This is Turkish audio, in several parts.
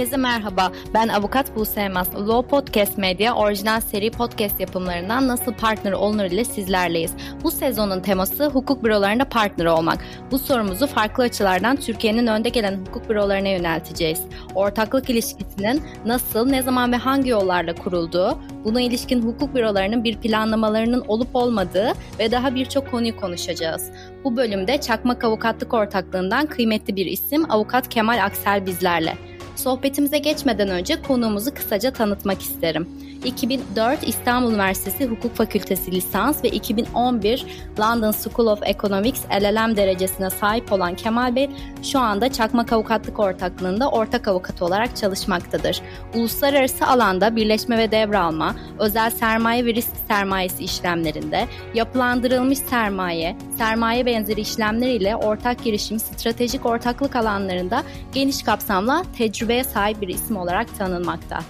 Herkese merhaba. Ben avukat Buse Elmas. Law Podcast Media orijinal seri podcast yapımlarından nasıl partner olunur ile sizlerleyiz. Bu sezonun teması hukuk bürolarında partner olmak. Bu sorumuzu farklı açılardan Türkiye'nin önde gelen hukuk bürolarına yönelteceğiz. Ortaklık ilişkisinin nasıl, ne zaman ve hangi yollarla kurulduğu, buna ilişkin hukuk bürolarının bir planlamalarının olup olmadığı ve daha birçok konuyu konuşacağız. Bu bölümde Çakmak Avukatlık Ortaklığından kıymetli bir isim Avukat Kemal Aksel bizlerle. Sohbetimize geçmeden önce konuğumuzu kısaca tanıtmak isterim. 2004 İstanbul Üniversitesi Hukuk Fakültesi lisans ve 2011 London School of Economics LLM derecesine sahip olan Kemal Bey şu anda Çakmak Avukatlık Ortaklığı'nda ortak avukat olarak çalışmaktadır. Uluslararası alanda birleşme ve devralma, özel sermaye ve risk sermayesi işlemlerinde, yapılandırılmış sermaye, sermaye benzeri işlemler ile ortak girişim, stratejik ortaklık alanlarında geniş kapsamlı tecrübeye sahip bir isim olarak tanınmakta.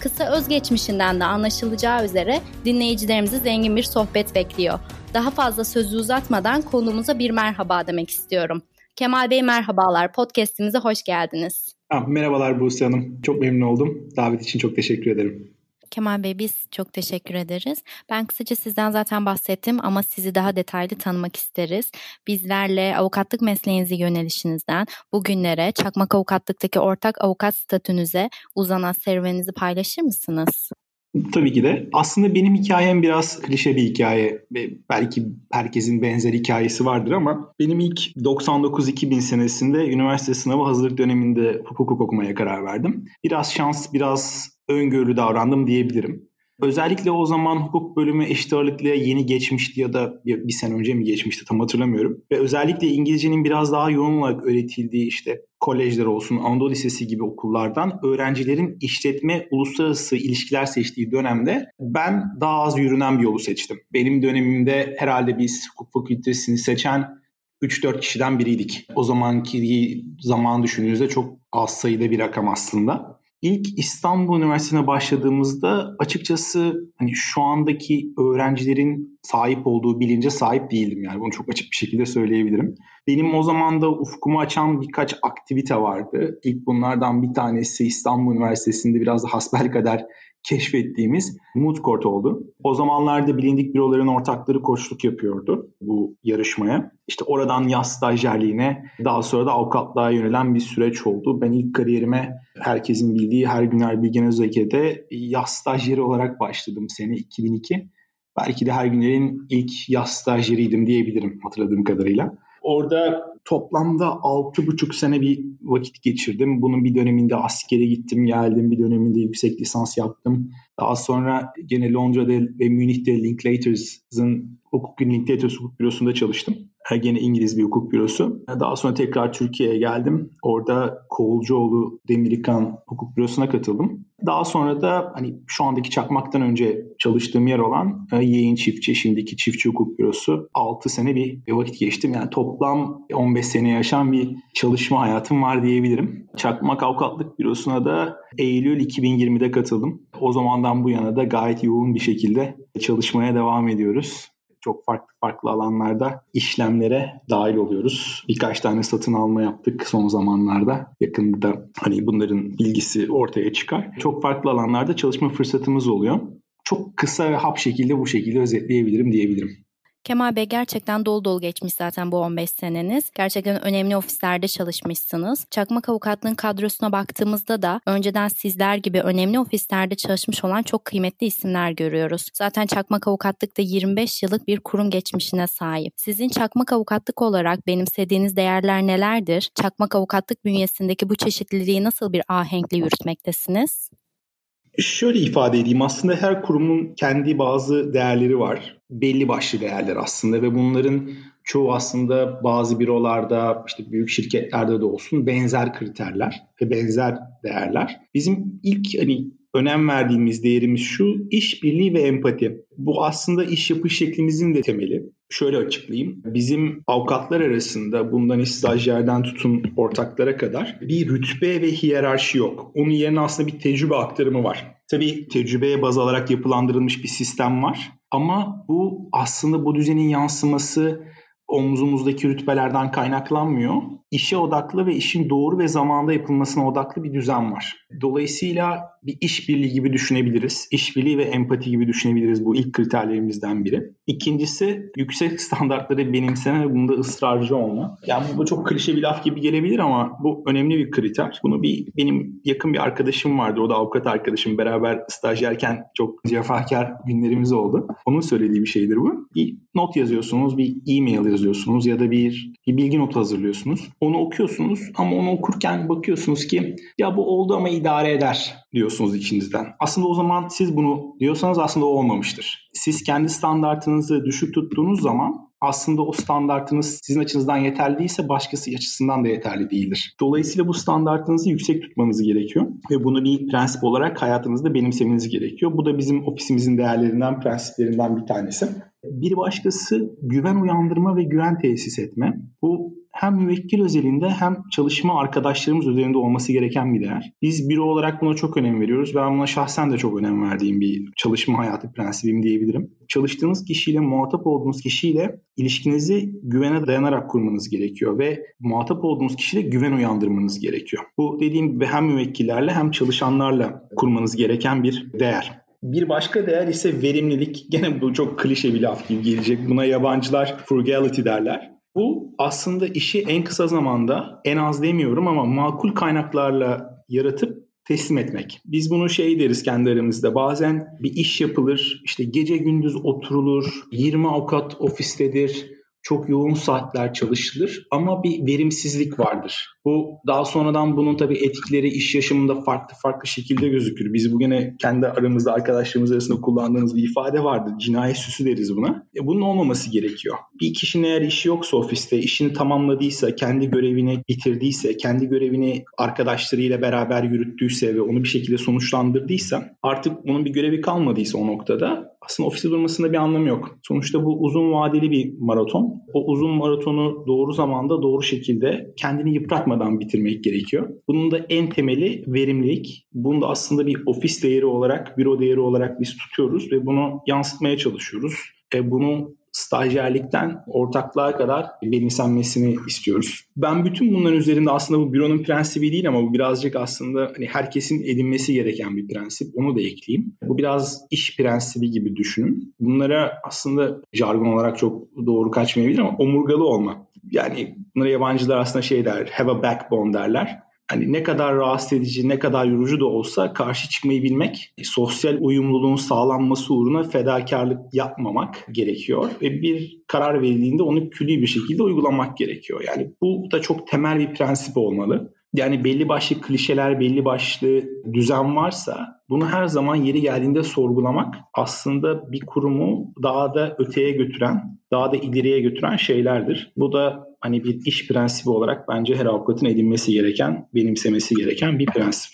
Kısa özgeçmişinden de anlaşılacağı üzere dinleyicilerimizi zengin bir sohbet bekliyor. Daha fazla sözü uzatmadan konuğumuza bir merhaba demek istiyorum. Kemal Bey merhabalar, podcastimize hoş geldiniz. Ah, merhabalar Buse Hanım, çok memnun oldum. Davet için çok teşekkür ederim. Kemal Bey biz çok teşekkür ederiz. Ben kısaca sizden zaten bahsettim ama sizi daha detaylı tanımak isteriz. Bizlerle avukatlık mesleğinizi yönelişinizden bugünlere çakmak avukatlıktaki ortak avukat statünüze uzanan serüveninizi paylaşır mısınız? Tabii ki de. Aslında benim hikayem biraz klişe bir hikaye. Belki herkesin benzer hikayesi vardır ama benim ilk 99-2000 senesinde üniversite sınavı hazırlık döneminde hukuk okumaya karar verdim. Biraz şans, biraz öngörülü davrandım diyebilirim. Özellikle o zaman hukuk bölümü eşit ağırlıklı yeni geçmişti ya da bir, bir sene önce mi geçmişti tam hatırlamıyorum. Ve özellikle İngilizcenin biraz daha yoğun olarak öğretildiği işte kolejler olsun, Anadolu Lisesi gibi okullardan öğrencilerin işletme, uluslararası ilişkiler seçtiği dönemde ben daha az yürünen bir yolu seçtim. Benim dönemimde herhalde biz hukuk fakültesini seçen 3-4 kişiden biriydik. O zamanki zaman düşündüğünüzde çok az sayıda bir rakam aslında. İlk İstanbul Üniversitesi'ne başladığımızda açıkçası hani şu andaki öğrencilerin sahip olduğu bilince sahip değildim yani bunu çok açık bir şekilde söyleyebilirim. Benim o zaman da ufkumu açan birkaç aktivite vardı. İlk bunlardan bir tanesi İstanbul Üniversitesi'nde biraz da hasbelkader keşfettiğimiz Mood Court oldu. O zamanlarda bilindik büroların ortakları koçluk yapıyordu bu yarışmaya. İşte oradan yaz stajyerliğine daha sonra da avukatlığa yönelen bir süreç oldu. Ben ilk kariyerime herkesin bildiği her Güner Bilgen Özeke'de yaz stajyeri olarak başladım sene 2002. Belki de her günlerin ilk yaz stajyeriydim diyebilirim hatırladığım kadarıyla. Orada toplamda 6,5 sene bir vakit geçirdim. Bunun bir döneminde askere gittim geldim. Bir döneminde yüksek lisans yaptım. Daha sonra gene Londra'da ve Münih'te Linklaters'ın hukuk Linklaters hukuk bürosunda çalıştım. Gene İngiliz bir hukuk bürosu. Daha sonra tekrar Türkiye'ye geldim. Orada Koğulcuoğlu Demirkan hukuk bürosuna katıldım. Daha sonra da hani şu andaki Çakmak'tan önce çalıştığım yer olan e, Yayın Çiftçi, şimdiki Çiftçi Hukuk Bürosu 6 sene bir vakit geçtim. Yani toplam 15 sene yaşam bir çalışma hayatım var diyebilirim. Çakmak Avukatlık Bürosu'na da Eylül 2020'de katıldım. O zamandan bu yana da gayet yoğun bir şekilde çalışmaya devam ediyoruz çok farklı farklı alanlarda işlemlere dahil oluyoruz. Birkaç tane satın alma yaptık son zamanlarda. Yakında da hani bunların bilgisi ortaya çıkar. Çok farklı alanlarda çalışma fırsatımız oluyor. Çok kısa ve hap şekilde bu şekilde özetleyebilirim diyebilirim. Kemal Bey gerçekten dolu dolu geçmiş zaten bu 15 seneniz. Gerçekten önemli ofislerde çalışmışsınız. Çakmak Avukatlığın kadrosuna baktığımızda da önceden sizler gibi önemli ofislerde çalışmış olan çok kıymetli isimler görüyoruz. Zaten Çakmak Avukatlık da 25 yıllık bir kurum geçmişine sahip. Sizin Çakmak Avukatlık olarak benimsediğiniz değerler nelerdir? Çakmak Avukatlık bünyesindeki bu çeşitliliği nasıl bir ahenkle yürütmektesiniz? Şöyle ifade edeyim aslında her kurumun kendi bazı değerleri var. Belli başlı değerler aslında ve bunların çoğu aslında bazı bürolarda işte büyük şirketlerde de olsun benzer kriterler ve benzer değerler. Bizim ilk hani önem verdiğimiz değerimiz şu işbirliği ve empati. Bu aslında iş yapış şeklimizin de temeli. Şöyle açıklayayım. Bizim avukatlar arasında bundan stajyerden tutun ortaklara kadar bir rütbe ve hiyerarşi yok. Onun yerine aslında bir tecrübe aktarımı var. Tabii tecrübeye baz alarak yapılandırılmış bir sistem var. Ama bu aslında bu düzenin yansıması omzumuzdaki rütbelerden kaynaklanmıyor. İşe odaklı ve işin doğru ve zamanda yapılmasına odaklı bir düzen var. Dolayısıyla bir işbirliği gibi düşünebiliriz. İşbirliği ve empati gibi düşünebiliriz. Bu ilk kriterlerimizden biri. İkincisi yüksek standartları benimseme ve bunda ısrarcı olma. Yani bu çok klişe bir laf gibi gelebilir ama bu önemli bir kriter. Bunu bir benim yakın bir arkadaşım vardı. O da avukat arkadaşım. Beraber stajyerken çok cefakar günlerimiz oldu. Onun söylediği bir şeydir bu. Bir not yazıyorsunuz, bir e-mail yazıyorsunuz ya da bir, bir bilgi notu hazırlıyorsunuz. Onu okuyorsunuz ama onu okurken bakıyorsunuz ki ya bu oldu ama idare eder diyorsunuz içinizden. Aslında o zaman siz bunu diyorsanız aslında o olmamıştır. Siz kendi standartınızı düşük tuttuğunuz zaman aslında o standartınız sizin açınızdan yeterli değilse başkası açısından da yeterli değildir. Dolayısıyla bu standartınızı yüksek tutmanız gerekiyor ve bunu bir prensip olarak hayatınızda benimsemeniz gerekiyor. Bu da bizim ofisimizin değerlerinden, prensiplerinden bir tanesi. Bir başkası güven uyandırma ve güven tesis etme. Bu hem müvekkil özelinde hem çalışma arkadaşlarımız üzerinde olması gereken bir değer. Biz büro olarak buna çok önem veriyoruz. Ben buna şahsen de çok önem verdiğim bir çalışma hayatı prensibim diyebilirim. Çalıştığınız kişiyle, muhatap olduğunuz kişiyle ilişkinizi güvene dayanarak kurmanız gerekiyor ve muhatap olduğunuz kişiyle güven uyandırmanız gerekiyor. Bu dediğim gibi hem müvekkillerle hem çalışanlarla kurmanız gereken bir değer. Bir başka değer ise verimlilik. Gene bu çok klişe bir laf gibi gelecek. Buna yabancılar frugality derler. Bu aslında işi en kısa zamanda en az demiyorum ama makul kaynaklarla yaratıp teslim etmek. Biz bunu şey deriz kendi aramızda. Bazen bir iş yapılır, işte gece gündüz oturulur, 20 avukat ofistedir, çok yoğun saatler çalışılır ama bir verimsizlik vardır. Bu daha sonradan bunun tabii etkileri iş yaşamında farklı farklı şekilde gözükür. Biz bugüne kendi aramızda arkadaşlarımız arasında kullandığımız bir ifade vardır. Cinayet süsü deriz buna. E bunun olmaması gerekiyor. Bir kişinin eğer işi yoksa ofiste, işini tamamladıysa, kendi görevini bitirdiyse, kendi görevini arkadaşlarıyla beraber yürüttüyse ve onu bir şekilde sonuçlandırdıysa artık bunun bir görevi kalmadıysa o noktada aslında ofiste durmasında bir anlamı yok. Sonuçta bu uzun vadeli bir maraton. O uzun maratonu doğru zamanda doğru şekilde kendini yıpratmadan bitirmek gerekiyor. Bunun da en temeli verimlilik. Bunu da aslında bir ofis değeri olarak, büro değeri olarak biz tutuyoruz ve bunu yansıtmaya çalışıyoruz. E bunu stajyerlikten ortaklığa kadar benimsenmesini istiyoruz. Ben bütün bunların üzerinde aslında bu büronun prensibi değil ama bu birazcık aslında hani herkesin edinmesi gereken bir prensip. Onu da ekleyeyim. Bu biraz iş prensibi gibi düşünün. Bunlara aslında jargon olarak çok doğru kaçmayabilir ama omurgalı olma. Yani bunlara yabancılar aslında şey der, have a backbone derler hani ne kadar rahatsız edici, ne kadar yorucu da olsa karşı çıkmayı bilmek, sosyal uyumluluğun sağlanması uğruna fedakarlık yapmamak gerekiyor ve bir karar verildiğinde onu külli bir şekilde uygulamak gerekiyor. Yani bu da çok temel bir prensip olmalı. Yani belli başlı klişeler, belli başlı düzen varsa bunu her zaman yeri geldiğinde sorgulamak aslında bir kurumu daha da öteye götüren, daha da ileriye götüren şeylerdir. Bu da hani bir iş prensibi olarak bence her avukatın edinmesi gereken, benimsemesi gereken bir prensip.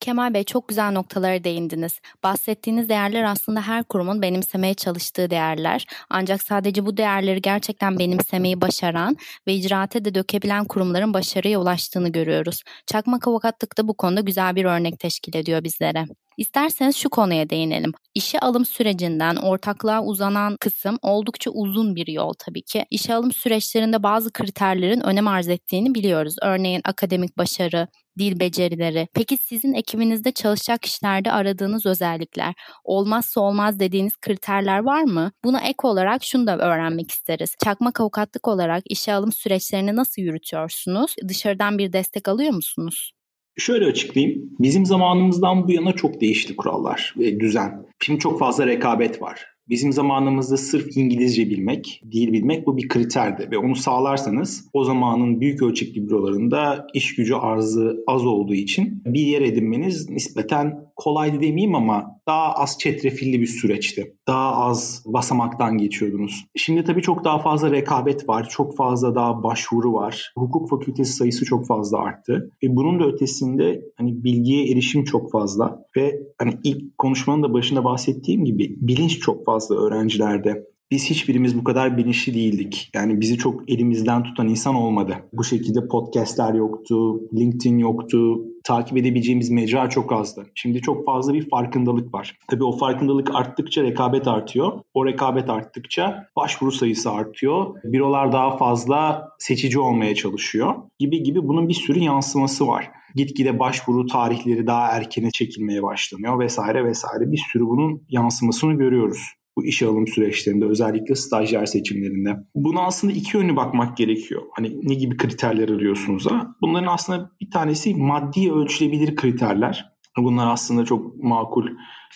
Kemal Bey çok güzel noktalara değindiniz. Bahsettiğiniz değerler aslında her kurumun benimsemeye çalıştığı değerler. Ancak sadece bu değerleri gerçekten benimsemeyi başaran ve icraate de dökebilen kurumların başarıya ulaştığını görüyoruz. Çakmak Avukatlık da bu konuda güzel bir örnek teşkil ediyor bizlere. İsterseniz şu konuya değinelim. İşe alım sürecinden ortaklığa uzanan kısım oldukça uzun bir yol tabii ki. İşe alım süreçlerinde bazı kriterlerin önem arz ettiğini biliyoruz. Örneğin akademik başarı, dil becerileri. Peki sizin ekibinizde çalışacak kişilerde aradığınız özellikler, olmazsa olmaz dediğiniz kriterler var mı? Buna ek olarak şunu da öğrenmek isteriz. Çakmak avukatlık olarak işe alım süreçlerini nasıl yürütüyorsunuz? Dışarıdan bir destek alıyor musunuz? Şöyle açıklayayım. Bizim zamanımızdan bu yana çok değişti kurallar ve düzen. Şimdi çok fazla rekabet var. Bizim zamanımızda sırf İngilizce bilmek, dil bilmek bu bir kriterdi ve onu sağlarsanız o zamanın büyük ölçekli bürolarında iş gücü arzı az olduğu için bir yer edinmeniz nispeten kolaydı demeyeyim ama daha az çetrefilli bir süreçti. Daha az basamaktan geçiyordunuz. Şimdi tabii çok daha fazla rekabet var. Çok fazla daha başvuru var. Hukuk fakültesi sayısı çok fazla arttı. Ve bunun da ötesinde hani bilgiye erişim çok fazla ve hani ilk konuşmanın da başında bahsettiğim gibi bilinç çok fazla öğrencilerde biz hiçbirimiz bu kadar bilinçli değildik. Yani bizi çok elimizden tutan insan olmadı. Bu şekilde podcastler yoktu, LinkedIn yoktu, takip edebileceğimiz mecra çok azdı. Şimdi çok fazla bir farkındalık var. Tabii o farkındalık arttıkça rekabet artıyor. O rekabet arttıkça başvuru sayısı artıyor. Bürolar daha fazla seçici olmaya çalışıyor gibi gibi bunun bir sürü yansıması var. Gitgide başvuru tarihleri daha erkene çekilmeye başlanıyor vesaire vesaire. Bir sürü bunun yansımasını görüyoruz bu işe alım süreçlerinde özellikle stajyer seçimlerinde. Buna aslında iki yönlü bakmak gerekiyor. Hani ne gibi kriterler arıyorsunuz ha? Bunların aslında bir tanesi maddi ölçülebilir kriterler. Bunlar aslında çok makul.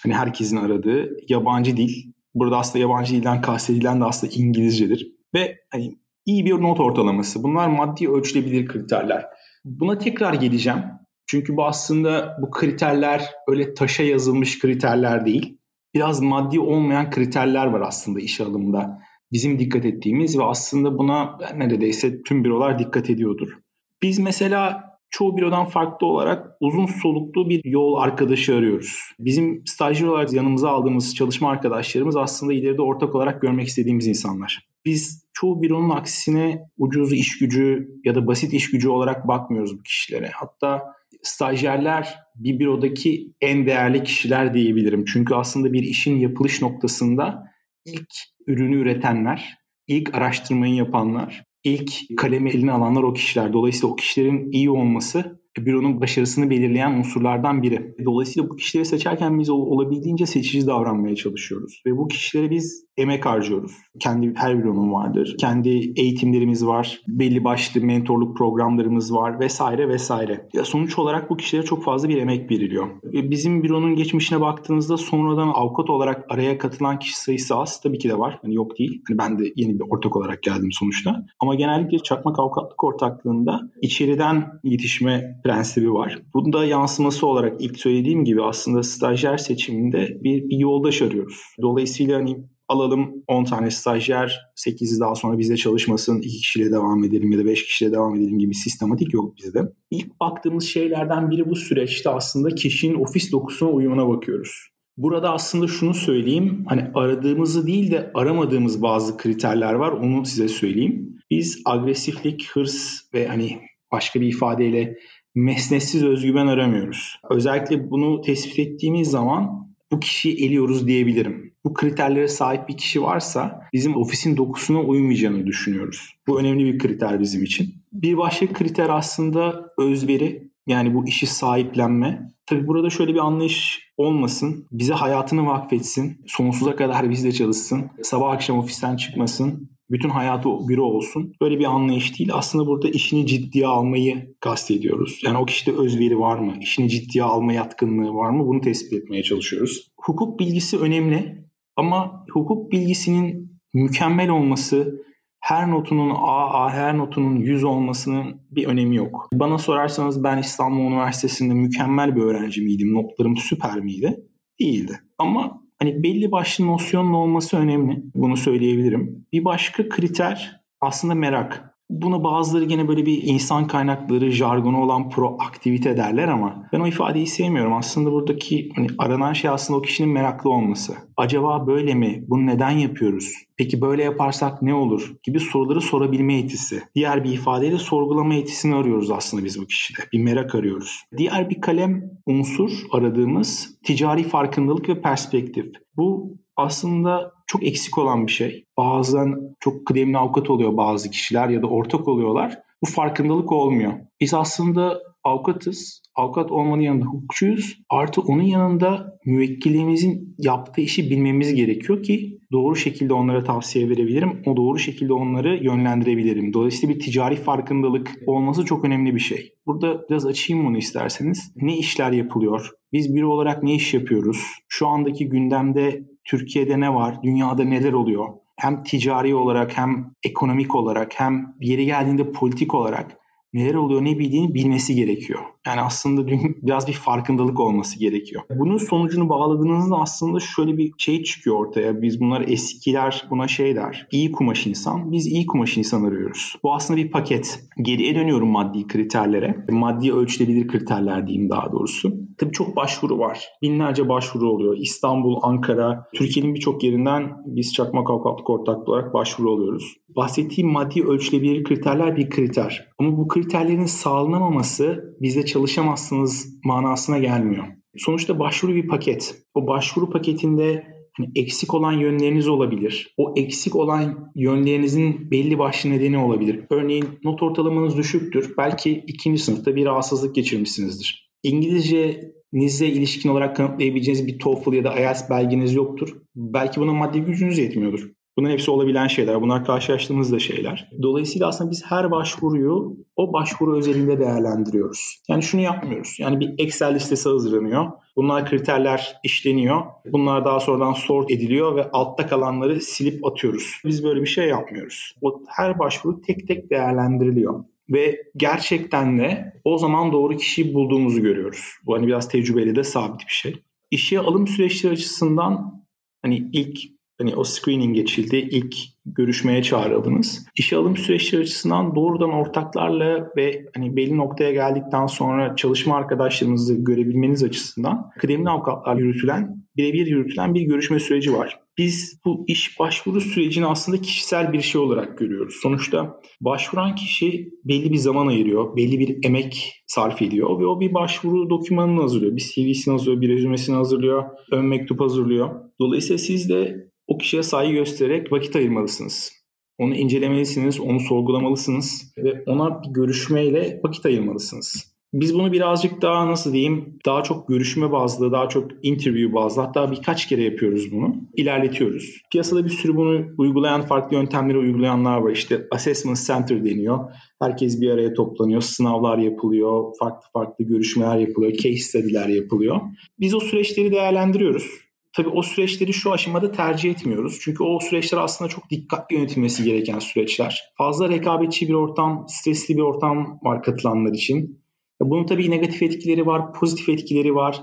Hani herkesin aradığı yabancı dil. Burada aslında yabancı dilden kastedilen de aslında İngilizcedir. Ve hani iyi bir not ortalaması. Bunlar maddi ölçülebilir kriterler. Buna tekrar geleceğim. Çünkü bu aslında bu kriterler öyle taşa yazılmış kriterler değil biraz maddi olmayan kriterler var aslında iş alımında. Bizim dikkat ettiğimiz ve aslında buna neredeyse tüm bürolar dikkat ediyordur. Biz mesela çoğu bürodan farklı olarak uzun soluklu bir yol arkadaşı arıyoruz. Bizim stajyer olarak yanımıza aldığımız çalışma arkadaşlarımız aslında ileride ortak olarak görmek istediğimiz insanlar. Biz çoğu büronun aksine ucuz iş gücü ya da basit iş gücü olarak bakmıyoruz bu kişilere. Hatta stajyerler bir bürodaki en değerli kişiler diyebilirim. Çünkü aslında bir işin yapılış noktasında ilk ürünü üretenler, ilk araştırmayı yapanlar, ilk kalemi eline alanlar o kişiler. Dolayısıyla o kişilerin iyi olması büronun başarısını belirleyen unsurlardan biri. Dolayısıyla bu kişileri seçerken biz olabildiğince seçici davranmaya çalışıyoruz. Ve bu kişilere biz emek harcıyoruz. Kendi her büronun vardır. Kendi eğitimlerimiz var. Belli başlı mentorluk programlarımız var vesaire vesaire. Ya sonuç olarak bu kişilere çok fazla bir emek veriliyor. Bizim büronun geçmişine baktığınızda sonradan avukat olarak araya katılan kişi sayısı az. Tabii ki de var. Hani yok değil. Hani ben de yeni bir ortak olarak geldim sonuçta. Ama genellikle çakmak avukatlık ortaklığında içeriden yetişme prensibi var. Bunda yansıması olarak ilk söylediğim gibi aslında stajyer seçiminde bir, bir yoldaş arıyoruz. Dolayısıyla hani alalım 10 tane stajyer, 8'i daha sonra bizde çalışmasın, 2 kişiyle devam edelim ya da 5 kişiyle devam edelim gibi sistematik yok bizde. İlk baktığımız şeylerden biri bu süreçte aslında kişinin ofis dokusuna uyumuna bakıyoruz. Burada aslında şunu söyleyeyim, hani aradığımızı değil de aramadığımız bazı kriterler var, onu size söyleyeyim. Biz agresiflik, hırs ve hani başka bir ifadeyle mesnetsiz özgüven aramıyoruz. Özellikle bunu tespit ettiğimiz zaman bu kişiyi eliyoruz diyebilirim. Bu kriterlere sahip bir kişi varsa bizim ofisin dokusuna uymayacağını düşünüyoruz. Bu önemli bir kriter bizim için. Bir başka kriter aslında özveri. Yani bu işi sahiplenme. Tabi burada şöyle bir anlayış olmasın. Bize hayatını vakfetsin. Sonsuza kadar bizde çalışsın. Sabah akşam ofisten çıkmasın bütün hayatı büro olsun. Böyle bir anlayış değil. Aslında burada işini ciddiye almayı kastediyoruz. Yani o kişide özveri var mı? İşini ciddiye alma yatkınlığı var mı? Bunu tespit etmeye çalışıyoruz. Hukuk bilgisi önemli ama hukuk bilgisinin mükemmel olması her notunun A, A her notunun 100 olmasının bir önemi yok. Bana sorarsanız ben İstanbul Üniversitesi'nde mükemmel bir öğrenci miydim? Notlarım süper miydi? Değildi. Ama Hani belli başlı nosyonun olması önemli. Bunu söyleyebilirim. Bir başka kriter aslında merak. Bunu bazıları gene böyle bir insan kaynakları jargonu olan proaktivite derler ama ben o ifadeyi sevmiyorum. Aslında buradaki hani aranan şey aslında o kişinin meraklı olması. Acaba böyle mi? Bunu neden yapıyoruz? Peki böyle yaparsak ne olur? Gibi soruları sorabilme yetisi. Diğer bir ifadeyle sorgulama yetisini arıyoruz aslında biz bu kişide. Bir merak arıyoruz. Diğer bir kalem unsur aradığımız ticari farkındalık ve perspektif. Bu aslında çok eksik olan bir şey. Bazen çok kıdemli avukat oluyor bazı kişiler ya da ortak oluyorlar. Bu farkındalık olmuyor. Biz aslında avukatız. Avukat olmanın yanında hukukçuyuz. Artı onun yanında müvekkilimizin yaptığı işi bilmemiz gerekiyor ki doğru şekilde onlara tavsiye verebilirim. O doğru şekilde onları yönlendirebilirim. Dolayısıyla bir ticari farkındalık olması çok önemli bir şey. Burada biraz açayım bunu isterseniz. Ne işler yapılıyor? Biz biri olarak ne iş yapıyoruz? Şu andaki gündemde Türkiye'de ne var? Dünyada neler oluyor? Hem ticari olarak hem ekonomik olarak hem yeri geldiğinde politik olarak neler oluyor ne bildiğini bilmesi gerekiyor. Yani aslında biraz bir farkındalık olması gerekiyor. Bunun sonucunu bağladığınızda aslında şöyle bir şey çıkıyor ortaya. Biz bunlar eskiler buna şey der. İyi kumaş insan. Biz iyi kumaş insan arıyoruz. Bu aslında bir paket. Geriye dönüyorum maddi kriterlere. Maddi ölçülebilir kriterler diyeyim daha doğrusu. Tabii çok başvuru var. Binlerce başvuru oluyor. İstanbul, Ankara, Türkiye'nin birçok yerinden biz Çakmak Avukatlık Ortaklığı olarak başvuru oluyoruz. Bahsettiğim maddi ölçülebilir kriterler bir kriter. Ama bu kriterlerin sağlanamaması bizde çalışamazsınız manasına gelmiyor. Sonuçta başvuru bir paket. O başvuru paketinde hani eksik olan yönleriniz olabilir. O eksik olan yönlerinizin belli başlı nedeni olabilir. Örneğin not ortalamanız düşüktür. Belki ikinci sınıfta bir rahatsızlık geçirmişsinizdir. İngilizcenizle ilişkin olarak kanıtlayabileceğiniz bir TOEFL ya da IELTS belgeniz yoktur. Belki buna maddi gücünüz yetmiyordur. Bunların hepsi olabilen şeyler. Bunlar karşılaştığımız da şeyler. Dolayısıyla aslında biz her başvuruyu o başvuru özelinde değerlendiriyoruz. Yani şunu yapmıyoruz. Yani bir Excel listesi hazırlanıyor. Bunlar kriterler işleniyor. Bunlar daha sonradan sort ediliyor ve altta kalanları silip atıyoruz. Biz böyle bir şey yapmıyoruz. O her başvuru tek tek değerlendiriliyor ve gerçekten de o zaman doğru kişiyi bulduğumuzu görüyoruz. Bu hani biraz tecrübeli de sabit bir şey. İşe alım süreçleri açısından hani ilk hani o screening geçildi. ilk görüşmeye çağrıldınız. İşe alım süreçleri açısından doğrudan ortaklarla ve hani belli noktaya geldikten sonra çalışma arkadaşlarınızı görebilmeniz açısından kıdemli avukatlar yürütülen, birebir yürütülen bir görüşme süreci var. Biz bu iş başvuru sürecini aslında kişisel bir şey olarak görüyoruz. Sonuçta başvuran kişi belli bir zaman ayırıyor, belli bir emek sarf ediyor ve o bir başvuru dokümanını hazırlıyor. Bir CV'sini hazırlıyor, bir rezümesini hazırlıyor, ön mektup hazırlıyor. Dolayısıyla siz de o kişiye saygı göstererek vakit ayırmalısınız. Onu incelemelisiniz, onu sorgulamalısınız ve ona bir görüşmeyle vakit ayırmalısınız. Biz bunu birazcık daha nasıl diyeyim daha çok görüşme bazlı, daha çok interview bazlı hatta birkaç kere yapıyoruz bunu. ilerletiyoruz. Piyasada bir sürü bunu uygulayan farklı yöntemleri uygulayanlar var. İşte assessment center deniyor. Herkes bir araya toplanıyor, sınavlar yapılıyor, farklı farklı görüşmeler yapılıyor, case study'ler yapılıyor. Biz o süreçleri değerlendiriyoruz Tabii o süreçleri şu aşamada tercih etmiyoruz. Çünkü o süreçler aslında çok dikkatli yönetilmesi gereken süreçler. Fazla rekabetçi bir ortam, stresli bir ortam var katılanlar için. Bunun tabii negatif etkileri var, pozitif etkileri var.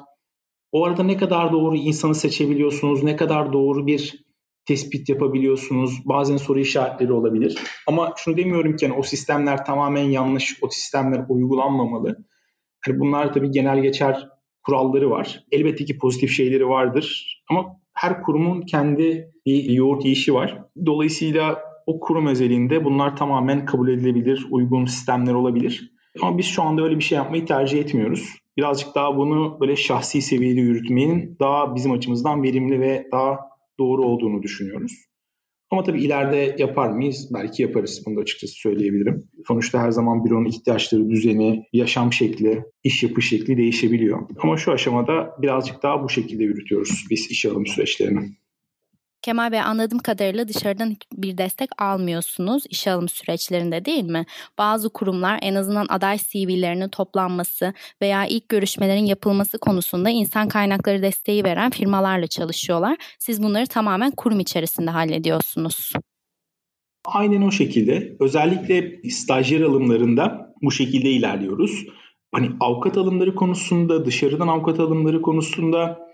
O arada ne kadar doğru insanı seçebiliyorsunuz, ne kadar doğru bir tespit yapabiliyorsunuz. Bazen soru işaretleri olabilir. Ama şunu demiyorum ki yani o sistemler tamamen yanlış, o sistemler uygulanmamalı. Yani bunlar tabii genel geçer kuralları var. Elbette ki pozitif şeyleri vardır ama her kurumun kendi bir yoğurt yiyişi var. Dolayısıyla o kurum özelinde bunlar tamamen kabul edilebilir, uygun sistemler olabilir. Ama biz şu anda öyle bir şey yapmayı tercih etmiyoruz. Birazcık daha bunu böyle şahsi seviyede yürütmenin daha bizim açımızdan verimli ve daha doğru olduğunu düşünüyoruz. Ama tabii ileride yapar mıyız? Belki yaparız. Bunu da açıkçası söyleyebilirim. Sonuçta her zaman büronun ihtiyaçları, düzeni, yaşam şekli, iş yapış şekli değişebiliyor. Ama şu aşamada birazcık daha bu şekilde yürütüyoruz biz iş alım süreçlerini. Kemal Bey anladığım kadarıyla dışarıdan bir destek almıyorsunuz işe alım süreçlerinde değil mi? Bazı kurumlar en azından aday CV'lerinin toplanması veya ilk görüşmelerin yapılması konusunda insan kaynakları desteği veren firmalarla çalışıyorlar. Siz bunları tamamen kurum içerisinde hallediyorsunuz. Aynen o şekilde. Özellikle stajyer alımlarında bu şekilde ilerliyoruz. Hani avukat alımları konusunda, dışarıdan avukat alımları konusunda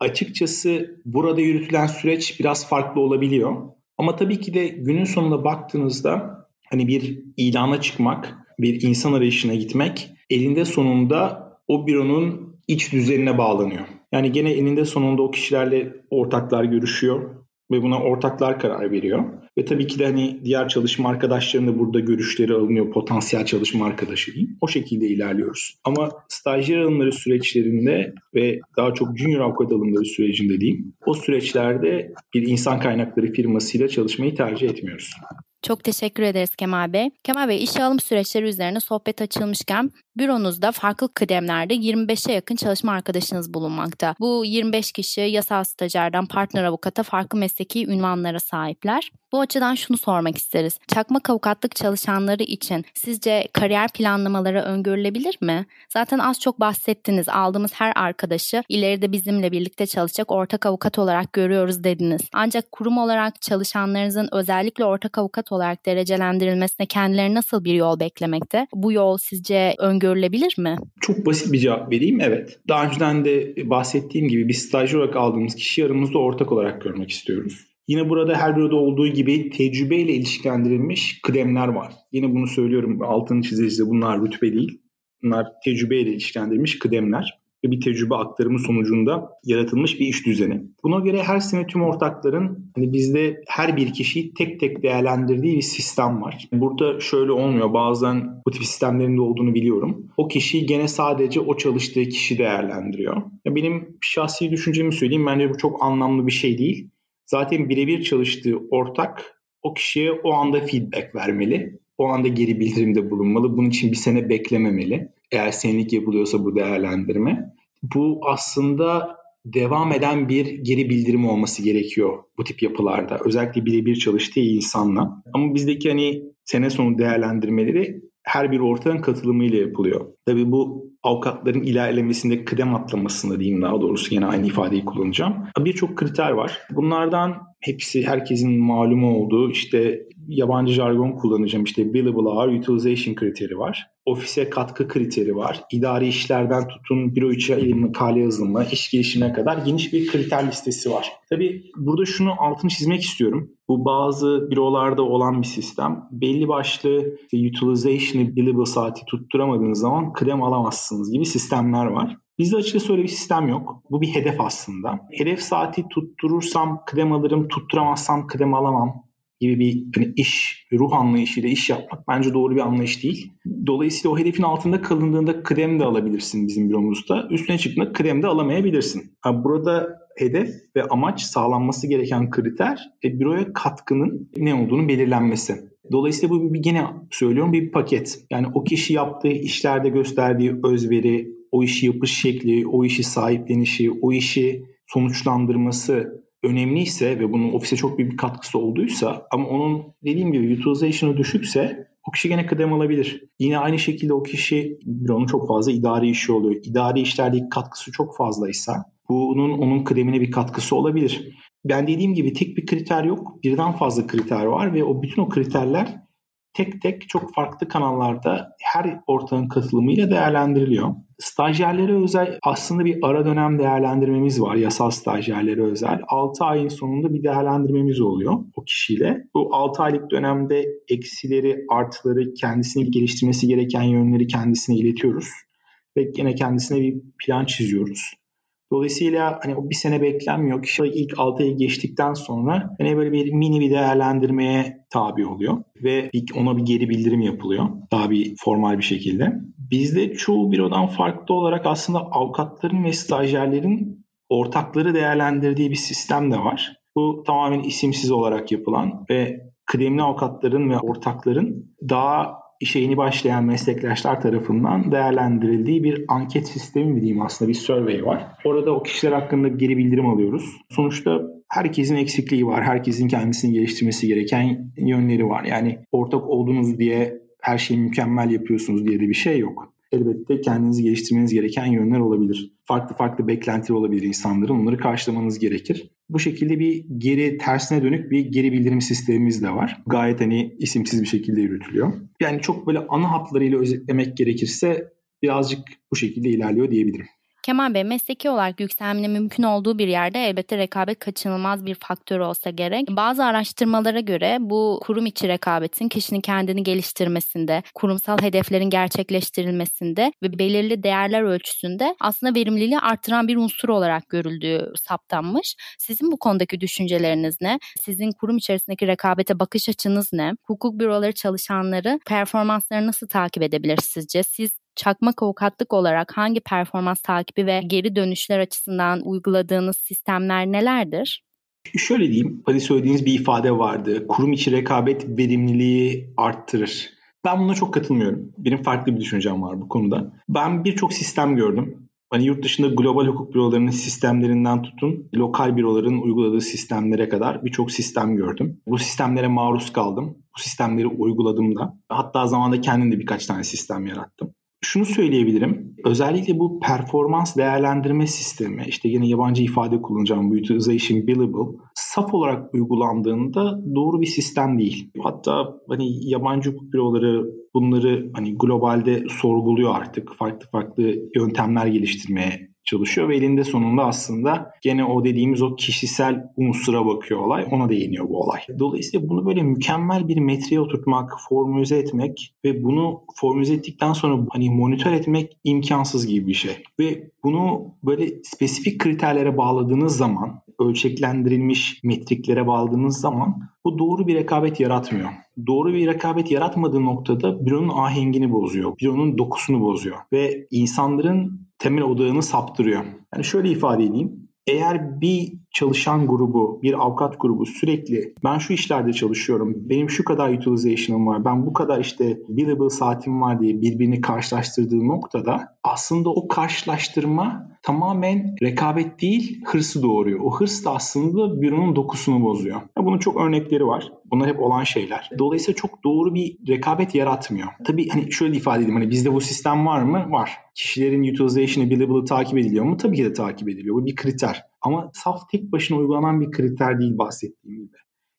açıkçası burada yürütülen süreç biraz farklı olabiliyor. Ama tabii ki de günün sonunda baktığınızda hani bir ilana çıkmak, bir insan arayışına gitmek elinde sonunda o büronun iç düzenine bağlanıyor. Yani gene eninde sonunda o kişilerle ortaklar görüşüyor ve buna ortaklar karar veriyor. Ve tabii ki de hani diğer çalışma arkadaşlarının da burada görüşleri alınıyor. Potansiyel çalışma arkadaşı diyeyim. O şekilde ilerliyoruz. Ama stajyer alımları süreçlerinde ve daha çok junior avukat alımları sürecinde diyeyim. O süreçlerde bir insan kaynakları firmasıyla çalışmayı tercih etmiyoruz. Çok teşekkür ederiz Kemal Bey. Kemal Bey işe alım süreçleri üzerine sohbet açılmışken büronuzda farklı kıdemlerde 25'e yakın çalışma arkadaşınız bulunmakta. Bu 25 kişi yasal stajyerden partner avukata farklı mesleki ünvanlara sahipler. Bu açıdan şunu sormak isteriz. Çakmak avukatlık çalışanları için sizce kariyer planlamaları öngörülebilir mi? Zaten az çok bahsettiniz. Aldığımız her arkadaşı ileride bizimle birlikte çalışacak ortak avukat olarak görüyoruz dediniz. Ancak kurum olarak çalışanlarınızın özellikle ortak avukat olarak derecelendirilmesine kendileri nasıl bir yol beklemekte? Bu yol sizce öngörülebilir mi? Çok basit bir cevap vereyim. Evet. Daha önceden de bahsettiğim gibi bir stajyer olarak aldığımız kişi aramızda ortak olarak görmek istiyoruz. Yine burada her büroda olduğu gibi tecrübeyle ilişkilendirilmiş kıdemler var. Yine bunu söylüyorum altını çizeceğiz bunlar rütbe değil. Bunlar tecrübeyle ilişkilendirilmiş kıdemler. Ve bir tecrübe aktarımı sonucunda yaratılmış bir iş düzeni. Buna göre her sene tüm ortakların hani bizde her bir kişiyi tek tek değerlendirdiği bir sistem var. Burada şöyle olmuyor. Bazen bu tip sistemlerin de olduğunu biliyorum. O kişiyi gene sadece o çalıştığı kişi değerlendiriyor. Benim şahsi düşüncemi söyleyeyim. Bence bu çok anlamlı bir şey değil. Zaten birebir çalıştığı ortak o kişiye o anda feedback vermeli. O anda geri bildirimde bulunmalı. Bunun için bir sene beklememeli. Eğer senelik yapılıyorsa bu değerlendirme. Bu aslında devam eden bir geri bildirim olması gerekiyor bu tip yapılarda. Özellikle birebir çalıştığı insanla. Ama bizdeki hani sene sonu değerlendirmeleri her bir ortağın katılımıyla yapılıyor. Tabii bu avukatların ilerlemesinde kıdem atlamasında diyeyim daha doğrusu yine aynı ifadeyi kullanacağım. Birçok kriter var. Bunlardan hepsi herkesin malumu olduğu işte yabancı jargon kullanacağım. İşte billable hour utilization kriteri var. Ofise katkı kriteri var. İdari işlerden tutun büro içi ilim makale yazılımı, iş gelişimine kadar geniş bir kriter listesi var. Tabii burada şunu altını çizmek istiyorum. Bu bazı bürolarda olan bir sistem. Belli başlı işte utilization'ı billable saati tutturamadığınız zaman kıdem alamazsınız gibi sistemler var. Bizde açıkçası öyle bir sistem yok. Bu bir hedef aslında. Hedef saati tutturursam kıdem alırım, tutturamazsam kıdem alamam gibi bir hani iş, ruh anlayışıyla iş yapmak bence doğru bir anlayış değil. Dolayısıyla o hedefin altında kalındığında kıdem de alabilirsin bizim büromuzda. Üstüne çıktığında kıdem de alamayabilirsin. Burada hedef ve amaç sağlanması gereken kriter e, büroya katkının ne olduğunu belirlenmesi. Dolayısıyla bu bir gene söylüyorum bir paket. Yani o kişi yaptığı işlerde gösterdiği özveri, o işi yapış şekli, o işi sahiplenişi, o işi sonuçlandırması önemliyse ve bunun ofise çok büyük bir katkısı olduysa ama onun dediğim gibi utilization'ı düşükse o kişi gene kıdem alabilir. Yine aynı şekilde o kişi onun çok fazla idari işi oluyor. İdari işlerdeki katkısı çok fazlaysa bunun onun kıdemine bir katkısı olabilir. Ben dediğim gibi tek bir kriter yok. Birden fazla kriter var ve o bütün o kriterler tek tek çok farklı kanallarda her ortağın katılımıyla değerlendiriliyor. Stajyerlere özel aslında bir ara dönem değerlendirmemiz var. Yasal stajyerlere özel. 6 ayın sonunda bir değerlendirmemiz oluyor o kişiyle. Bu 6 aylık dönemde eksileri, artıları, kendisini geliştirmesi gereken yönleri kendisine iletiyoruz. Ve yine kendisine bir plan çiziyoruz. Dolayısıyla hani o bir sene beklenmiyor. Kişi ilk 6 ayı geçtikten sonra hani böyle bir mini bir değerlendirmeye tabi oluyor ve ona bir geri bildirim yapılıyor. Daha bir formal bir şekilde. Bizde çoğu bürodan farklı olarak aslında avukatların ve stajyerlerin ortakları değerlendirdiği bir sistem de var. Bu tamamen isimsiz olarak yapılan ve kıdemli avukatların ve ortakların daha işe yeni başlayan meslektaşlar tarafından değerlendirildiği bir anket sistemi mi diyeyim aslında bir survey var. Orada o kişiler hakkında geri bildirim alıyoruz. Sonuçta herkesin eksikliği var. Herkesin kendisini geliştirmesi gereken yönleri var. Yani ortak oldunuz diye her şeyi mükemmel yapıyorsunuz diye de bir şey yok elbette kendinizi geliştirmeniz gereken yönler olabilir. Farklı farklı beklentiler olabilir insanların. Onları karşılamanız gerekir. Bu şekilde bir geri tersine dönük bir geri bildirim sistemimiz de var. Gayet hani isimsiz bir şekilde yürütülüyor. Yani çok böyle ana hatlarıyla özetlemek gerekirse birazcık bu şekilde ilerliyor diyebilirim. Kemal Bey mesleki olarak yükselmenin mümkün olduğu bir yerde elbette rekabet kaçınılmaz bir faktör olsa gerek. Bazı araştırmalara göre bu kurum içi rekabetin kişinin kendini geliştirmesinde, kurumsal hedeflerin gerçekleştirilmesinde ve belirli değerler ölçüsünde aslında verimliliği artıran bir unsur olarak görüldüğü saptanmış. Sizin bu konudaki düşünceleriniz ne? Sizin kurum içerisindeki rekabete bakış açınız ne? Hukuk büroları çalışanları performansları nasıl takip edebilir sizce? Siz çakmak avukatlık olarak hangi performans takibi ve geri dönüşler açısından uyguladığınız sistemler nelerdir? Şöyle diyeyim, hani söylediğiniz bir ifade vardı. Kurum içi rekabet verimliliği arttırır. Ben buna çok katılmıyorum. Benim farklı bir düşüncem var bu konuda. Ben birçok sistem gördüm. Hani yurt dışında global hukuk bürolarının sistemlerinden tutun, lokal büroların uyguladığı sistemlere kadar birçok sistem gördüm. Bu sistemlere maruz kaldım. Bu sistemleri uyguladım da. Hatta zamanda kendim de birkaç tane sistem yarattım şunu söyleyebilirim. Özellikle bu performans değerlendirme sistemi, işte yine yabancı ifade kullanacağım bu utilization billable, saf olarak uygulandığında doğru bir sistem değil. Hatta hani yabancı hukuk büroları bunları hani globalde sorguluyor artık. Farklı farklı yöntemler geliştirmeye çalışıyor ve elinde sonunda aslında gene o dediğimiz o kişisel unsura bakıyor olay. Ona değiniyor bu olay. Dolayısıyla bunu böyle mükemmel bir metreye oturtmak, formülize etmek ve bunu formülize ettikten sonra hani monitör etmek imkansız gibi bir şey. Ve bunu böyle spesifik kriterlere bağladığınız zaman, ölçeklendirilmiş metriklere bağladığınız zaman bu doğru bir rekabet yaratmıyor. Doğru bir rekabet yaratmadığı noktada büronun ahengini bozuyor. Büronun dokusunu bozuyor. Ve insanların temel odağını saptırıyor. Yani şöyle ifade edeyim. Eğer bir çalışan grubu, bir avukat grubu sürekli ben şu işlerde çalışıyorum, benim şu kadar utilization'ım var, ben bu kadar işte billable saatim var diye birbirini karşılaştırdığı noktada aslında o karşılaştırma tamamen rekabet değil hırsı doğuruyor. O hırs da aslında büronun dokusunu bozuyor. Bunun çok örnekleri var. Bunlar hep olan şeyler. Dolayısıyla çok doğru bir rekabet yaratmıyor. Tabii hani şöyle ifade edeyim hani bizde bu sistem var mı? Var. Kişilerin utilization'ı, billable'ı takip ediliyor mu? Tabii ki de takip ediliyor. Bu bir kriter. Ama saf tek başına uygulanan bir kriter değil bahsettiğim gibi.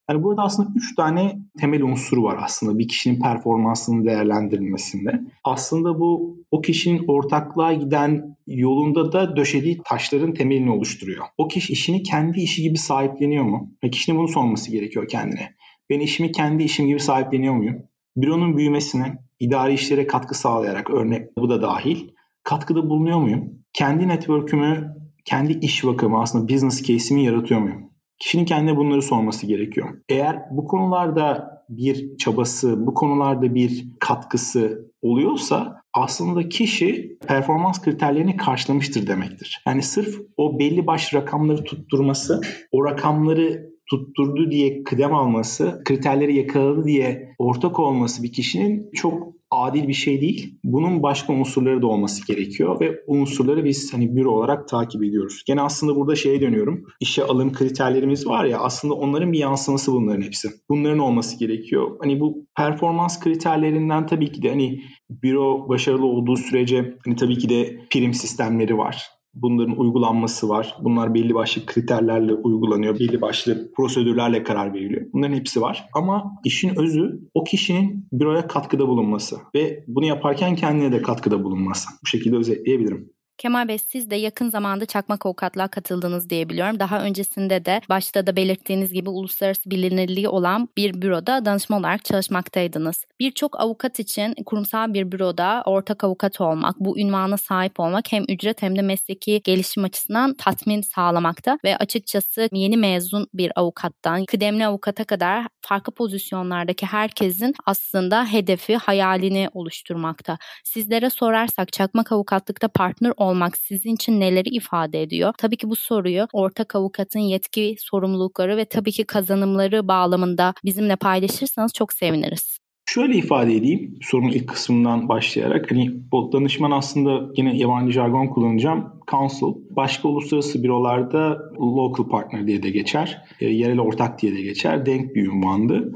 Yani burada aslında üç tane temel unsur var aslında bir kişinin performansının değerlendirilmesinde. Aslında bu o kişinin ortaklığa giden yolunda da döşediği taşların temelini oluşturuyor. O kişi işini kendi işi gibi sahipleniyor mu? Ve kişinin bunu sorması gerekiyor kendine. Ben işimi kendi işim gibi sahipleniyor muyum? Büronun büyümesine, idari işlere katkı sağlayarak örnek bu da dahil katkıda bulunuyor muyum? Kendi network'ümü, kendi iş vakamı aslında business case'imi yaratıyor muyum? Kişinin kendine bunları sorması gerekiyor. Eğer bu konularda bir çabası, bu konularda bir katkısı oluyorsa aslında kişi performans kriterlerini karşılamıştır demektir. Yani sırf o belli başlı rakamları tutturması, o rakamları tutturdu diye kıdem alması, kriterleri yakaladı diye ortak olması bir kişinin çok adil bir şey değil. Bunun başka unsurları da olması gerekiyor ve unsurları biz hani büro olarak takip ediyoruz. Gene aslında burada şeye dönüyorum. İşe alım kriterlerimiz var ya aslında onların bir yansıması bunların hepsi. Bunların olması gerekiyor. Hani bu performans kriterlerinden tabii ki de hani büro başarılı olduğu sürece hani tabii ki de prim sistemleri var bunların uygulanması var. Bunlar belli başlı kriterlerle uygulanıyor. Belli başlı prosedürlerle karar veriliyor. Bunların hepsi var. Ama işin özü o kişinin büroya katkıda bulunması ve bunu yaparken kendine de katkıda bulunması. Bu şekilde özetleyebilirim. Kemal Bey siz de yakın zamanda Çakmak Avukatlığa katıldınız diye biliyorum. Daha öncesinde de başta da belirttiğiniz gibi uluslararası bilinirliği olan bir büroda danışma olarak çalışmaktaydınız. Birçok avukat için kurumsal bir büroda ortak avukat olmak, bu ünvana sahip olmak hem ücret hem de mesleki gelişim açısından tatmin sağlamakta ve açıkçası yeni mezun bir avukattan kıdemli avukata kadar farklı pozisyonlardaki herkesin aslında hedefi, hayalini oluşturmakta. Sizlere sorarsak Çakmak Avukatlık'ta partner olmak sizin için neleri ifade ediyor? Tabii ki bu soruyu ortak avukatın yetki, sorumlulukları ve tabii ki kazanımları bağlamında bizimle paylaşırsanız çok seviniriz. Şöyle ifade edeyim sorunun ilk kısmından başlayarak. Hani bu danışman aslında yine yabancı jargon kullanacağım. Council. Başka uluslararası bürolarda local partner diye de geçer. E, yerel ortak diye de geçer. Denk bir ünvandı.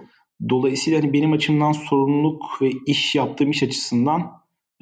Dolayısıyla hani benim açımdan sorumluluk ve iş yaptığım iş açısından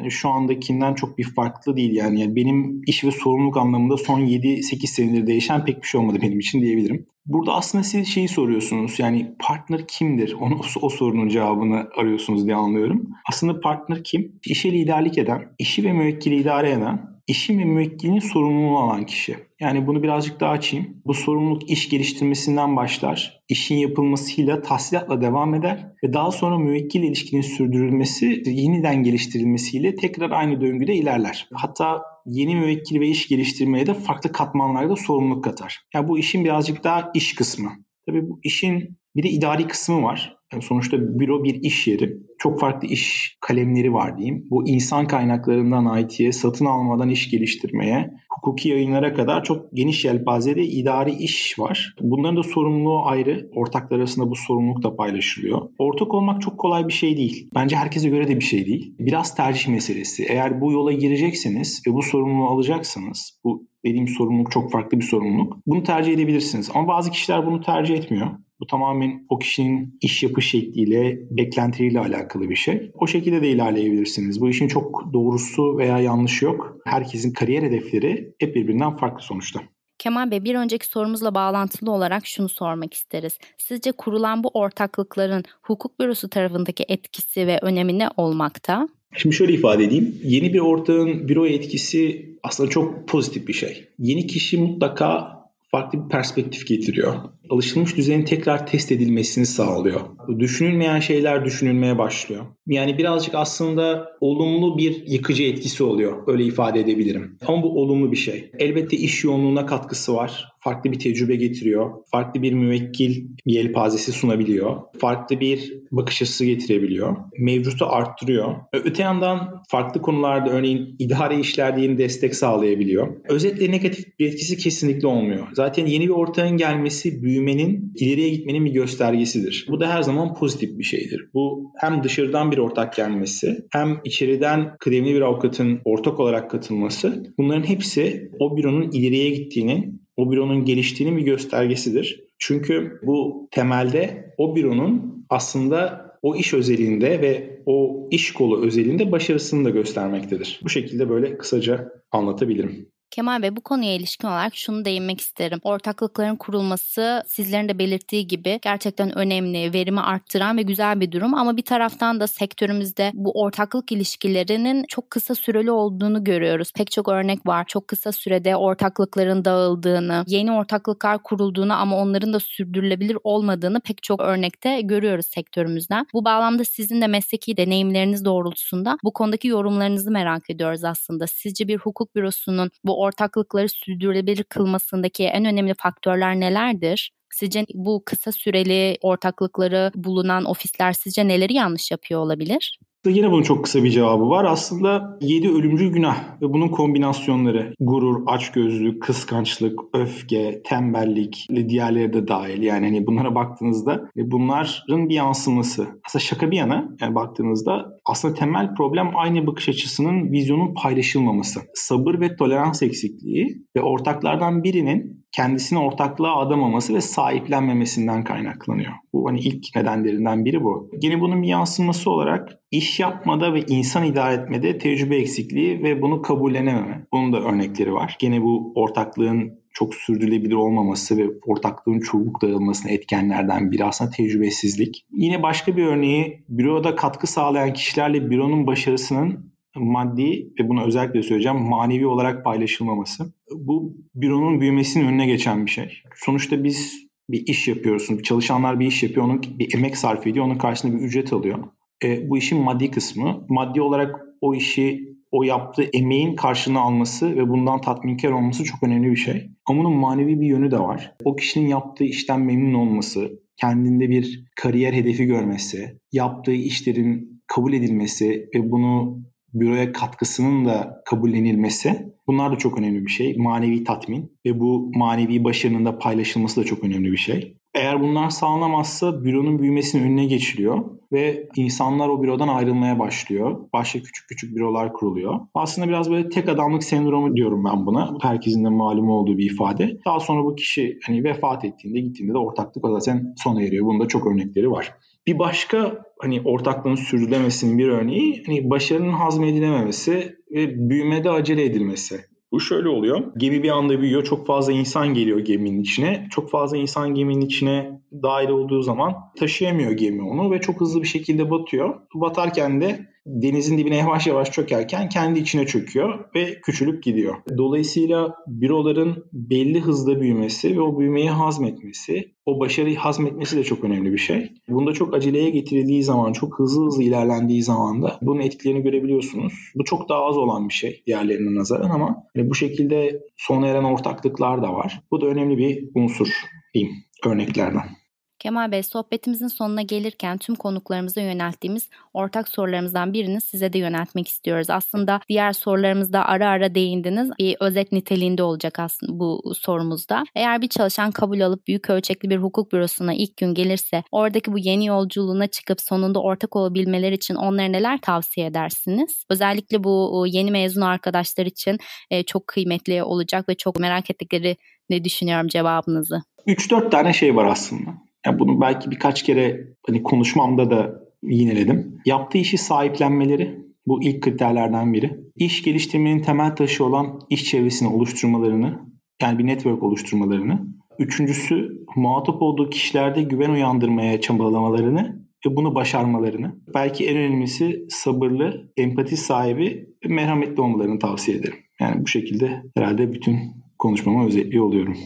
şu andakinden çok bir farklı değil yani. yani benim iş ve sorumluluk anlamında son 7-8 senedir değişen pek bir şey olmadı benim için diyebilirim. Burada aslında siz şeyi soruyorsunuz yani partner kimdir? Onu, o sorunun cevabını arıyorsunuz diye anlıyorum. Aslında partner kim? İşe liderlik eden, işi ve müvekkili idare eden işin ve müvekkilinin sorumluluğunu alan kişi. Yani bunu birazcık daha açayım. Bu sorumluluk iş geliştirmesinden başlar. İşin yapılmasıyla tahsilatla devam eder ve daha sonra müvekkil ilişkinin sürdürülmesi, yeniden geliştirilmesiyle tekrar aynı döngüde ilerler. Hatta yeni müvekkil ve iş geliştirmeye de farklı katmanlarda sorumluluk katar. Yani bu işin birazcık daha iş kısmı. Tabii bu işin bir de idari kısmı var. Sonuçta büro bir iş yeri. Çok farklı iş kalemleri var diyeyim. Bu insan kaynaklarından IT'ye, satın almadan iş geliştirmeye, hukuki yayınlara kadar çok geniş yelpazede idari iş var. Bunların da sorumluluğu ayrı. Ortaklar arasında bu sorumluluk da paylaşılıyor. Ortak olmak çok kolay bir şey değil. Bence herkese göre de bir şey değil. Biraz tercih meselesi. Eğer bu yola girecekseniz ve bu sorumluluğu alacaksınız, bu dediğim sorumluluk çok farklı bir sorumluluk. Bunu tercih edebilirsiniz. Ama bazı kişiler bunu tercih etmiyor. Bu tamamen o kişinin iş yapış şekliyle, beklentileriyle alakalı bir şey. O şekilde de ilerleyebilirsiniz. Bu işin çok doğrusu veya yanlışı yok. Herkesin kariyer hedefleri hep birbirinden farklı sonuçta. Kemal Bey bir önceki sorumuzla bağlantılı olarak şunu sormak isteriz. Sizce kurulan bu ortaklıkların hukuk bürosu tarafındaki etkisi ve önemi ne olmakta? Şimdi şöyle ifade edeyim. Yeni bir ortağın büroya etkisi aslında çok pozitif bir şey. Yeni kişi mutlaka farklı bir perspektif getiriyor. Alışılmış düzenin tekrar test edilmesini sağlıyor. Düşünülmeyen şeyler düşünülmeye başlıyor. Yani birazcık aslında olumlu bir yıkıcı etkisi oluyor. Öyle ifade edebilirim. Ama bu olumlu bir şey. Elbette iş yoğunluğuna katkısı var. Farklı bir tecrübe getiriyor. Farklı bir müvekkil yelpazesi sunabiliyor. Farklı bir bakış açısı getirebiliyor. Mevcutu arttırıyor. Öte yandan farklı konularda örneğin idare işlerde destek sağlayabiliyor. Özetle negatif bir etkisi kesinlikle olmuyor. Zaten yeni bir ortağın gelmesi büyümenin, ileriye gitmenin bir göstergesidir. Bu da her zaman pozitif bir şeydir. Bu hem dışarıdan bir ortak gelmesi hem içeriden kıdemli bir avukatın ortak olarak katılması bunların hepsi o büronun ileriye gittiğini, o büronun geliştiğinin bir göstergesidir. Çünkü bu temelde o büronun aslında o iş özelinde ve o iş kolu özelinde başarısını da göstermektedir. Bu şekilde böyle kısaca anlatabilirim. Kemal Bey bu konuya ilişkin olarak şunu değinmek isterim. Ortaklıkların kurulması sizlerin de belirttiği gibi gerçekten önemli, verimi arttıran ve güzel bir durum ama bir taraftan da sektörümüzde bu ortaklık ilişkilerinin çok kısa süreli olduğunu görüyoruz. Pek çok örnek var. Çok kısa sürede ortaklıkların dağıldığını, yeni ortaklıklar kurulduğunu ama onların da sürdürülebilir olmadığını pek çok örnekte görüyoruz sektörümüzden. Bu bağlamda sizin de mesleki deneyimleriniz doğrultusunda bu konudaki yorumlarınızı merak ediyoruz aslında. Sizce bir hukuk bürosunun bu ortaklıkları sürdürülebilir kılmasındaki en önemli faktörler nelerdir? Sizce bu kısa süreli ortaklıkları bulunan ofisler sizce neleri yanlış yapıyor olabilir? Yine bunun çok kısa bir cevabı var. Aslında 7 ölümcül günah ve bunun kombinasyonları gurur, açgözlülük, kıskançlık, öfke, tembellik ve diğerleri de dahil. Yani hani bunlara baktığınızda bunların bir yansıması. Aslında şaka bir yana yani baktığınızda aslında temel problem aynı bakış açısının, vizyonun paylaşılmaması. Sabır ve tolerans eksikliği ve ortaklardan birinin kendisine ortaklığa adamaması ve sahiplenmemesinden kaynaklanıyor. Bu hani ilk nedenlerinden biri bu. Yine bunun bir yansıması olarak iş yapmada ve insan idare etmede tecrübe eksikliği ve bunu kabullenememe. Bunun da örnekleri var. Gene bu ortaklığın çok sürdürülebilir olmaması ve ortaklığın çabuk dağılmasına etkenlerden biri aslında tecrübesizlik. Yine başka bir örneği büroda katkı sağlayan kişilerle büronun başarısının maddi ve bunu özellikle söyleyeceğim manevi olarak paylaşılmaması. Bu büronun büyümesinin önüne geçen bir şey. Sonuçta biz bir iş yapıyoruz. Çalışanlar bir iş yapıyor, onun bir emek sarf ediyor, onun karşılığında bir ücret alıyor. E, bu işin maddi kısmı. Maddi olarak o işi o yaptığı emeğin karşılığını alması ve bundan tatminkar olması çok önemli bir şey. Ama bunun manevi bir yönü de var. O kişinin yaptığı işten memnun olması, kendinde bir kariyer hedefi görmesi, yaptığı işlerin kabul edilmesi ve bunu büroya katkısının da kabullenilmesi bunlar da çok önemli bir şey. Manevi tatmin ve bu manevi başarının da paylaşılması da çok önemli bir şey. Eğer bunlar sağlanamazsa büronun büyümesinin önüne geçiliyor ve insanlar o bürodan ayrılmaya başlıyor. Başka küçük küçük bürolar kuruluyor. Aslında biraz böyle tek adamlık sendromu diyorum ben buna. Herkesin de malum olduğu bir ifade. Daha sonra bu kişi hani vefat ettiğinde gittiğinde de ortaklık zaten sona eriyor. Bunun da çok örnekleri var. Bir başka hani ortaklığın sürdürülemesinin bir örneği hani başarının hazmedilememesi ve büyümede acele edilmesi. Bu şöyle oluyor. Gemi bir anda büyüyor. Çok fazla insan geliyor geminin içine. Çok fazla insan geminin içine dahil olduğu zaman taşıyamıyor gemi onu ve çok hızlı bir şekilde batıyor. Batarken de denizin dibine yavaş yavaş çökerken kendi içine çöküyor ve küçülüp gidiyor. Dolayısıyla büroların belli hızda büyümesi ve o büyümeyi hazmetmesi, o başarıyı hazmetmesi de çok önemli bir şey. Bunda çok aceleye getirildiği zaman, çok hızlı hızlı ilerlendiği zaman da bunun etkilerini görebiliyorsunuz. Bu çok daha az olan bir şey diğerlerine nazaran ama bu şekilde sona eren ortaklıklar da var. Bu da önemli bir unsur diyeyim örneklerden. Kemal Bey sohbetimizin sonuna gelirken tüm konuklarımıza yönelttiğimiz ortak sorularımızdan birini size de yöneltmek istiyoruz. Aslında diğer sorularımızda ara ara değindiniz. Bir özet niteliğinde olacak aslında bu sorumuzda. Eğer bir çalışan kabul alıp büyük ölçekli bir hukuk bürosuna ilk gün gelirse oradaki bu yeni yolculuğuna çıkıp sonunda ortak olabilmeleri için onlara neler tavsiye edersiniz? Özellikle bu yeni mezun arkadaşlar için e, çok kıymetli olacak ve çok merak ettikleri ne düşünüyorum cevabınızı. 3-4 tane şey var aslında. Yani bunu belki birkaç kere hani konuşmamda da yineledim. Yaptığı işi sahiplenmeleri bu ilk kriterlerden biri. İş geliştirmenin temel taşı olan iş çevresini oluşturmalarını yani bir network oluşturmalarını. Üçüncüsü muhatap olduğu kişilerde güven uyandırmaya çabalamalarını ve bunu başarmalarını. Belki en önemlisi sabırlı, empati sahibi ve merhametli olmalarını tavsiye ederim. Yani bu şekilde herhalde bütün konuşmamı özetliyor oluyorum.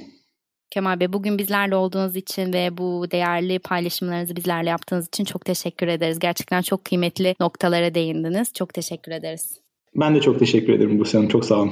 Kemal Bey bugün bizlerle olduğunuz için ve bu değerli paylaşımlarınızı bizlerle yaptığınız için çok teşekkür ederiz. Gerçekten çok kıymetli noktalara değindiniz. Çok teşekkür ederiz. Ben de çok teşekkür ederim Buse Hanım. Çok sağ olun.